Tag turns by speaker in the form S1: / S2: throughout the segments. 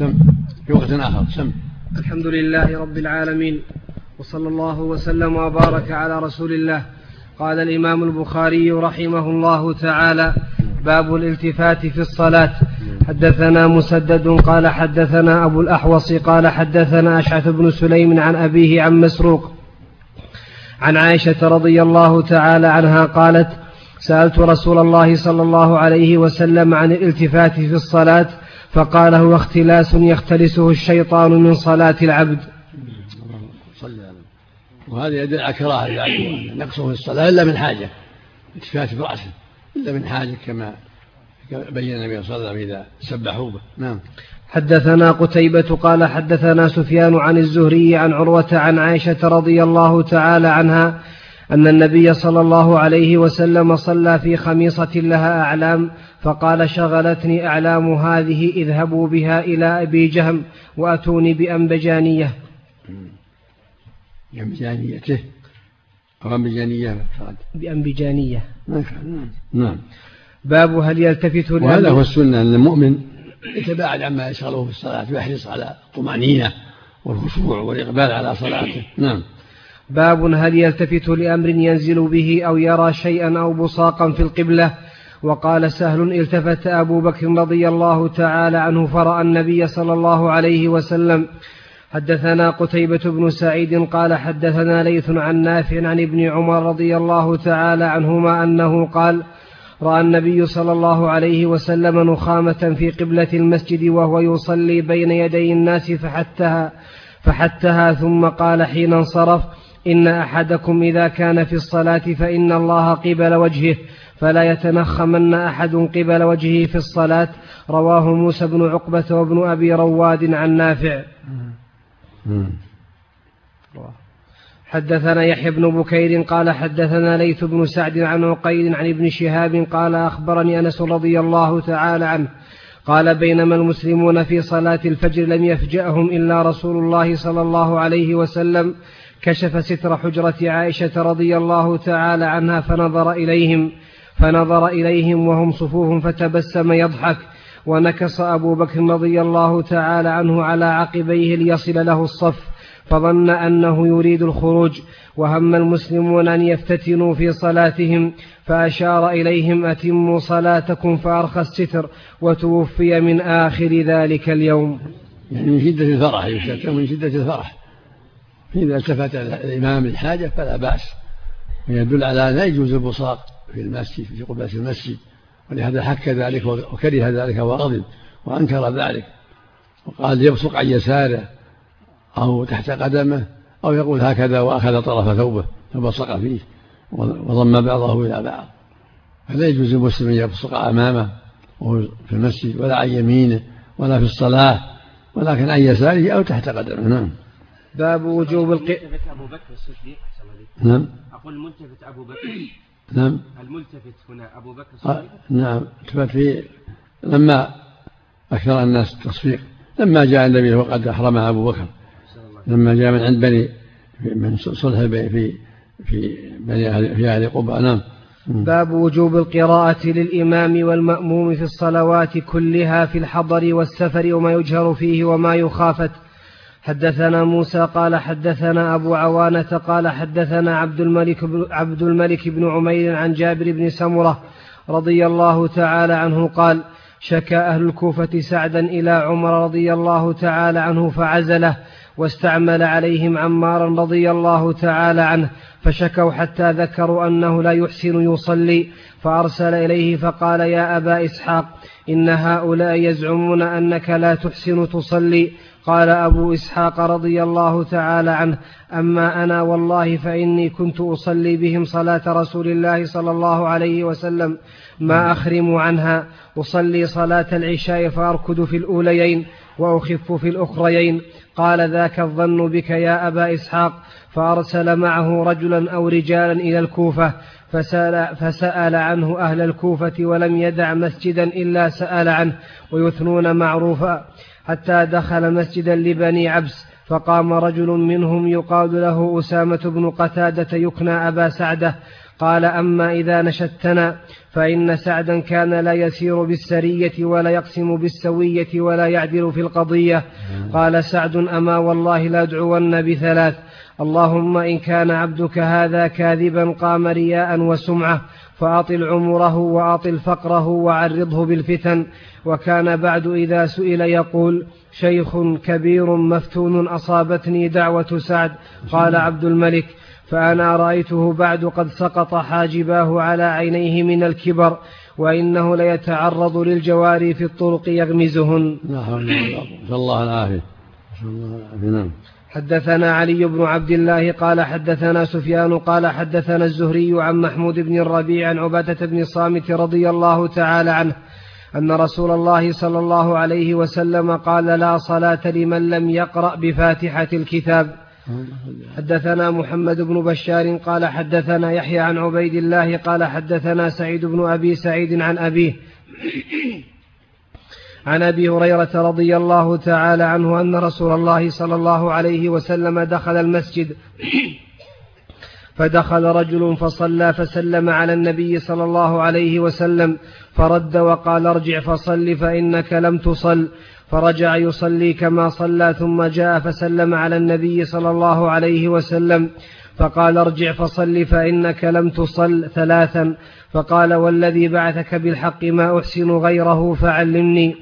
S1: سم في وقت آخر سم.
S2: الحمد لله رب العالمين وصلى الله وسلم وبارك على رسول الله. قال الإمام البخاري رحمه الله تعالى باب الالتفات في الصلاة. حدثنا مسدد قال حدثنا أبو الأحوص قال حدثنا أشعث بن سليم عن أبيه عن مسروق عن عائشة رضي الله تعالى عنها قالت سألت رسول الله صلى الله عليه وسلم عن الالتفات في الصلاة فقال هو اختلاس يختلسه الشيطان من صلاة العبد.
S1: وهذا يدل على كراهة نقصه في الصلاة إلا من حاجة التفات برأسه إلا من حاجة كما بين النبي صلى الله عليه وسلم إذا سبحوا به. نعم.
S2: حدثنا قتيبة قال حدثنا سفيان عن الزهري عن عروة عن عائشة رضي الله تعالى عنها أن النبي صلى الله عليه وسلم صلى في خميصة لها أعلام فقال شغلتني أعلام هذه اذهبوا بها إلى أبي جهم وأتوني بأنبجانية.
S1: بأنبجانيته. أو أنبجانية.
S2: بأنبجانية.
S1: نعم. نعم
S2: باب هل يلتفت
S1: وهذا هو السنة أن المؤمن يتباعد عما يشغله في الصلاة ويحرص على الطمأنينة والخشوع والإقبال على صلاته. نعم.
S2: باب هل يلتفت لأمر ينزل به أو يرى شيئا أو بصاقا في القبلة؟ وقال سهل التفت أبو بكر رضي الله تعالى عنه فرأى النبي صلى الله عليه وسلم. حدثنا قتيبة بن سعيد قال حدثنا ليث عن نافع عن ابن عمر رضي الله تعالى عنهما أنه قال رأى النبي صلى الله عليه وسلم نخامة في قبلة المسجد وهو يصلي بين يدي الناس فحتها فحتها ثم قال حين انصرف إن أحدكم إذا كان في الصلاة فإن الله قبل وجهه فلا يتنخمن أحد قبل وجهه في الصلاة. رواه موسى بن عقبة وابن أبي رواد عن نافع. حدثنا يحيى بن بكير قال حدثنا ليث بن سعد عن عقيل عن ابن شهاب قال أخبرني أنس رضي الله تعالى عنه. قال بينما المسلمون في صلاة الفجر لم يفجأهم إلا رسول الله صلى الله عليه وسلم. كشف ستر حجرة عائشة رضي الله تعالى عنها فنظر إليهم فنظر إليهم وهم صفوف فتبسم يضحك ونكص أبو بكر رضي الله تعالى عنه على عقبيه ليصل له الصف فظن أنه يريد الخروج وهم المسلمون أن يفتتنوا في صلاتهم فأشار إليهم أتموا صلاتكم فأرخى الستر وتوفي من آخر ذلك اليوم.
S1: يعني من شدة الفرح من شدة الفرح. فإذا التفت الإمام للحاجة فلا بأس. ويدل على لا يجوز البصاق في المسجد في قبلة المسجد. ولهذا حك ذلك وكره ذلك وغضب وأنكر ذلك. وقال يبصق عن يساره أو تحت قدمه أو يقول هكذا وأخذ طرف ثوبه فبصق فيه وضم بعضه إلى بعض. فلا يجوز المسلم أن يبصق أمامه وهو في المسجد ولا عن يمينه ولا في الصلاة ولكن عن يساره أو تحت قدمه. نعم.
S2: باب وجوب الق
S3: أبو بكر الصديق
S1: نعم.
S3: أقول الملتفت أبو بكر.
S1: نعم.
S3: الملتفت هنا أبو بكر
S1: آه، الصديق. نعم. التفت في لما أكثر الناس التصفيق لما جاء النبي وقد أحرمها أبو بكر. لما جاء من عند بني من صلح في في بني أهل في أهل قباء. نعم.
S2: باب وجوب القراءة للإمام والمأموم في الصلوات كلها في الحضر والسفر وما يجهر فيه وما يخافت. حدثنا موسى قال حدثنا أبو عوانة قال حدثنا عبد الملك عبد الملك بن عمير عن جابر بن سمرة رضي الله تعالى عنه قال شكى أهل الكوفة سعدا إلى عمر رضي الله تعالى عنه فعزله واستعمل عليهم عمارا رضي الله تعالى عنه فشكوا حتى ذكروا أنه لا يحسن يصلي فأرسل إليه فقال يا أبا إسحاق إن هؤلاء يزعمون أنك لا تحسن تصلي قال أبو إسحاق رضي الله تعالى عنه أما أنا والله فإني كنت أصلي بهم صلاة رسول الله صلى الله عليه وسلم ما أخرم عنها. أصلي صلاة العشاء فأركض في الأوليين وأخف في الأخريين. قال ذاك الظن بك يا أبا إسحاق فأرسل معه رجلا أو رجالا إلى الكوفة فسأل, فسأل عنه أهل الكوفة ولم يدع مسجدا إلا سأل عنه ويثنون معروفا. حتى دخل مسجدا لبني عبس فقام رجل منهم يقال له أسامة بن قتادة يكنى أبا سعدة قال أما إذا نشدتنا فإن سعدا كان لا يسير بالسرية ولا يقسم بالسوية ولا يعدل في القضية. قال سعد أما والله لأدعون بثلاث اللهم إن كان عبدك هذا كاذبا قام رياء وسمعة فأطل عمره وأطل فقره وعرضه بالفتن. وكان بعد إذا سئل يقول شيخ كبير مفتون أصابتني دعوة سعد. قال عبد الملك فأنا رأيته بعد قد سقط حاجباه على عينيه من الكبر وإنه ليتعرض للجواري في الطرق يغمزهن.
S1: الله العافية. نعم.
S2: حدثنا علي بن عبد الله قال حدثنا سفيان قال حدثنا الزهري عن محمود بن الربيع عن عبادة بن الصامت رضي الله تعالى عنه أن رسول الله صلى الله عليه وسلم قال لا صلاة لمن لم يقرأ بفاتحة الكتاب. حدثنا محمد بن بشار قال حدثنا يحيى عن عبيد الله قال حدثنا سعيد بن أبي سعيد عن أبيه. عن أبي هريرة رضي الله تعالى عنه أن رسول الله صلى الله عليه وسلم دخل المسجد. فدخل رجل فصلى فسلم على النبي صلى الله عليه وسلم فرد وقال ارجع فصل فإنك لم تصل. فرجع يصلي كما صلى ثم جاء فسلم على النبي صلى الله عليه وسلم فقال ارجع فصل فإنك لم تصل ثلاثا. فقال والذي بعثك بالحق ما أحسن غيره فعلمني.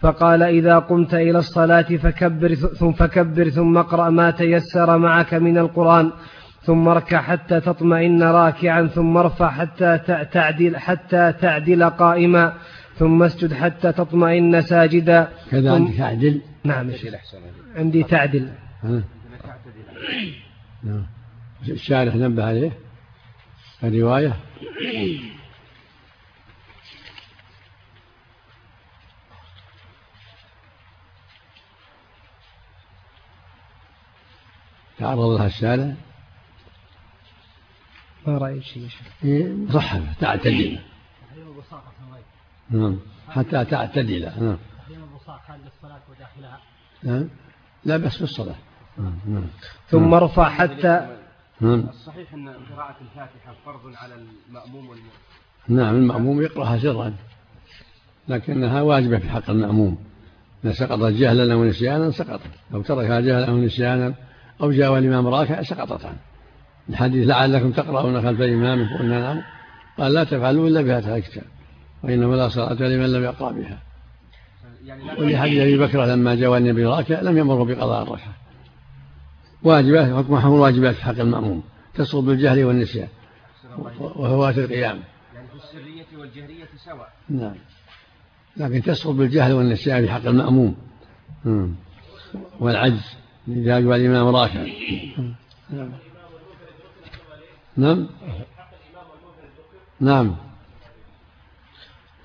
S2: فقال إذا قمت إلى الصلاة فكبر ثم فكبر ثم اقرأ ما تيسر معك من القرآن ثم اركع حتى تطمئن راكعا ثم ارفع حتى تعدل حتى تعدل قائما ثم اسجد حتى تطمئن ساجدا.
S1: كذا عندك تعدل؟
S2: نعم. عندي تعدل.
S1: نعم. الشارح نبه عليه؟ الرواية؟ تعرض لها الشارع
S2: ما رأيت شيء
S1: صح تعتدل. نعم حتى تعتدل. نعم. نعم لا بس في الصلاة نعم.
S2: ثم ارفع حتى
S3: نعم. الصحيح أن قراءة الفاتحة فرض على المأموم والمؤمن.
S1: نعم المأموم يقرأها سرا لكنها واجبة في حق المأموم. إذا سقطت جهلا أو نسيانا سقطت لو تركها جهلا أو نسيانا أو جاء الإمام راكع سقطت عنه الحديث لعلكم تقرؤون خلف إمامكم قلنا نعم. قال لا تفعلوا إلا بهذا الكتاب وإنه لا صلاة لمن لم يقرأ بها. ولحديث أبي بكر لما جاء النبي راكع لم يمر بقضاء الركعة. واجبات حكم الواجبات في حق المأموم تسقط بالجهل والنسيان وهوات القيام.
S3: يعني في السرية والجهرية سواء.
S1: نعم. لكن تسقط بالجهل والنسيان في حق المأموم. والعجز إذا جاء الإمام راكع نعم. نعم.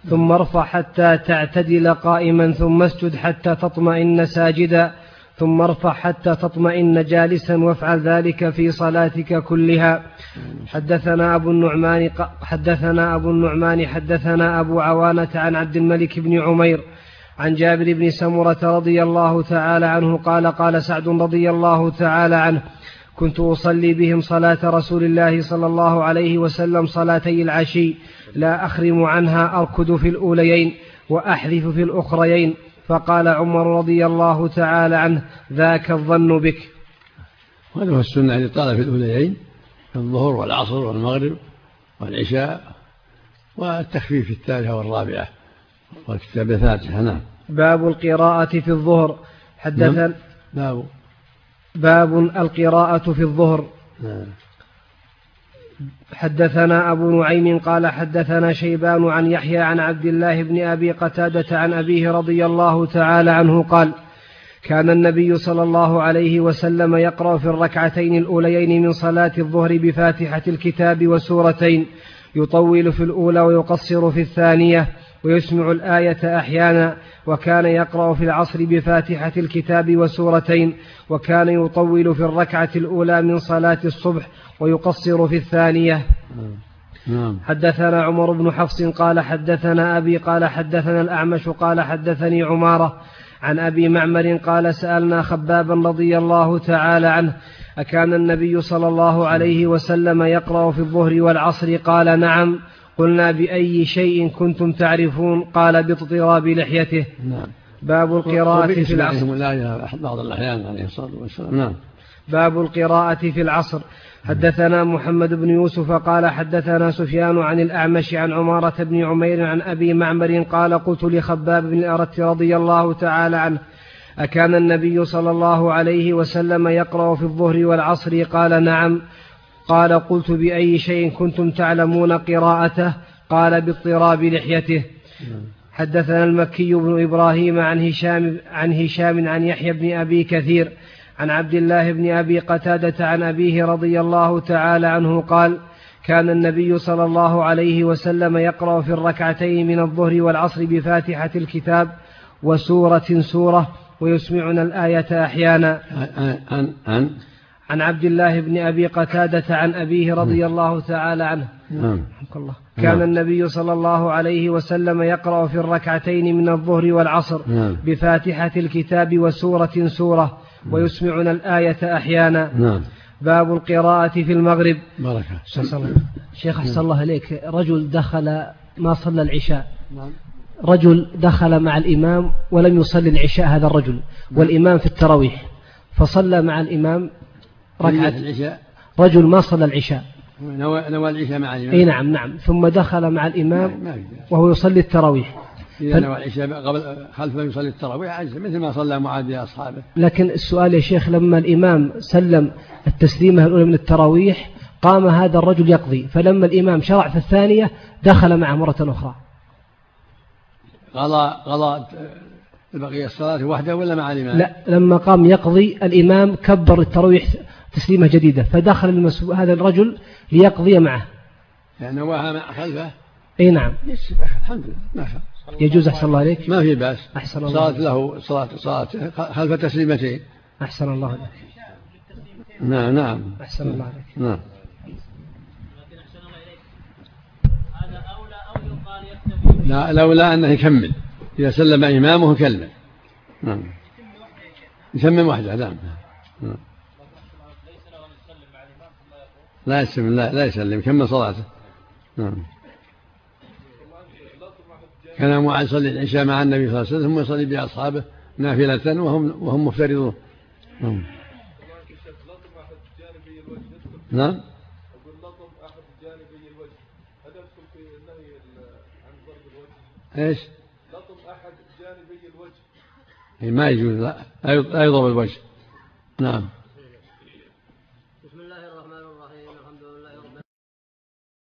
S2: ثم ارفع حتى تعتدل قائما ثم اسجد حتى تطمئن ساجدا. ثم ارفع حتى تطمئن جالسا وافعل ذلك في صلاتك كلها. حدثنا أبو النعمان حدثنا أبو النعمان حدثنا أبو عوانة عن عبد الملك بن عمير عن جابر بن سمرة رضي الله تعالى عنه قال قال سعد رضي الله تعالى عنه كنت أصلي بهم صلاة رسول الله صلى الله عليه وسلم صلاتي العشي لا أخرم عنها أركض في الأوليين وأحذف في الأخريين. فقال عمر رضي الله تعالى عنه ذاك الظن بك.
S1: وهذا هو السنة التي طال في الأوليين في الظهر والعصر والمغرب والعشاء والتخفيف في الثالثة والرابعة والكتاب الفاتحة نعم.
S2: باب القراءة في الظهر. حدثنا نعم.
S1: باب.
S2: باب القراءة في الظهر. نعم. حدثنا أبو نعيم قال حدثنا شيبان عن يحيى عن عبد الله بن أبي قتادة عن أبيه رضي الله تعالى عنه قال كان النبي صلى الله عليه وسلم يقرأ في الركعتين الأوليين من صلاة الظهر بفاتحة الكتاب وسورتين يطول في الأولى ويقصر في الثانية ويسمع الآية أحيانا وكان يقرأ في العصر بفاتحة الكتاب وسورتين وكان يطول في الركعة الأولى من صلاة الصبح ويقصر في الثانية. نعم. حدثنا عمر بن حفص قال حدثنا أبي قال حدثنا الأعمش قال حدثني عمارة عن أبي معمر قال سألنا خبابا رضي الله تعالى عنه أكان النبي صلى الله عليه وسلم يقرأ في الظهر والعصر قال نعم قلنا بأي شيء كنتم تعرفون؟ قال باضطراب لحيته.
S1: نعم.
S2: باب القراءة في العصر.
S1: بعض الأحيان عليه الصلاة والسلام. نعم.
S2: باب القراءة في العصر. حدثنا محمد بن يوسف قال حدثنا سفيان عن الأعمش عن عمارة بن عمير عن أبي معمر قال قلت لخباب بن الأرت رضي الله تعالى عنه أكان النبي صلى الله عليه وسلم يقرأ في الظهر والعصر؟ قال نعم. قال قلت بأي شيء كنتم تعلمون قراءته؟ قال باضطراب لحيته. حدثنا المكي بن إبراهيم عن هشام عن هشام عن يحيى بن أبي كثير عن عبد الله بن أبي قتادة عن أبيه رضي الله تعالى عنه قال كان النبي صلى الله عليه وسلم يقرأ في الركعتين من الظهر والعصر بفاتحة الكتاب وسورة سورة ويسمعنا الآية أحيانا.
S1: عن عن
S2: عن عبد الله بن أبي قتادة عن أبيه رضي الله تعالى عنه.
S1: نعم.
S2: الله. كان النبي صلى الله عليه وسلم يقرأ في الركعتين من الظهر والعصر
S1: نعم.
S2: بفاتحة الكتاب وسورة سورة. ويسمعنا الآية أحيانا.
S1: نعم.
S2: باب القراءة في المغرب.
S1: بركة
S2: شيخ أحسن الله إليك. رجل دخل ما صلى العشاء.
S1: نعم.
S2: رجل دخل مع الإمام ولم يصلي العشاء هذا الرجل. والإمام في التراويح. فصلى مع الإمام ركعة.
S1: العشاء.
S2: رجل ما صلى العشاء.
S1: نوى العشاء مع الإمام.
S2: إي نعم نعم. ثم دخل مع الإمام
S1: بأس.
S2: وهو يصلي التراويح.
S1: إذا نوى العشاء قبل خلفه يصلي التراويح عجز مثل ما صلى معاذ بأصحابه
S2: لكن السؤال يا شيخ لما الإمام سلم التسليمة الأولى من التراويح قام هذا الرجل يقضي فلما الإمام شرع في الثانية دخل معه مرة أخرى.
S1: قضى قضى بقي الصلاة وحده ولا مع الإمام؟
S2: لا لما قام يقضي الإمام كبر التراويح تسليمة جديدة فدخل المسؤول هذا الرجل ليقضي معه.
S1: يعني نواها مع خلفه؟
S2: أي نعم.
S1: الحمد لله ما شاء الله
S2: يجوز أحسن الله عليك
S1: ما في بأس.
S2: أحسن الله
S1: صارت له صلاة صلاة خلف تسليمتين.
S2: أحسن الله عليك
S1: نعم نعم.
S2: أحسن الله عليك
S1: نعم. لا لولا أنه يكمل. إذا سلم إمامه يكمل. نعم. يسمم وحده نعم. نعم. لا يسلم لا, لا يسلم يكمل صلاته. نعم. كان معاذ يصلي العشاء مع النبي صلى الله عليه وسلم ثم يصلي بأصحابه نافلة وهم وهم مفترضون. نعم. نعم. إيش؟
S4: لطم احد جانبي الوجه
S1: ما يجوز لا لا يضرب الوجه. نعم.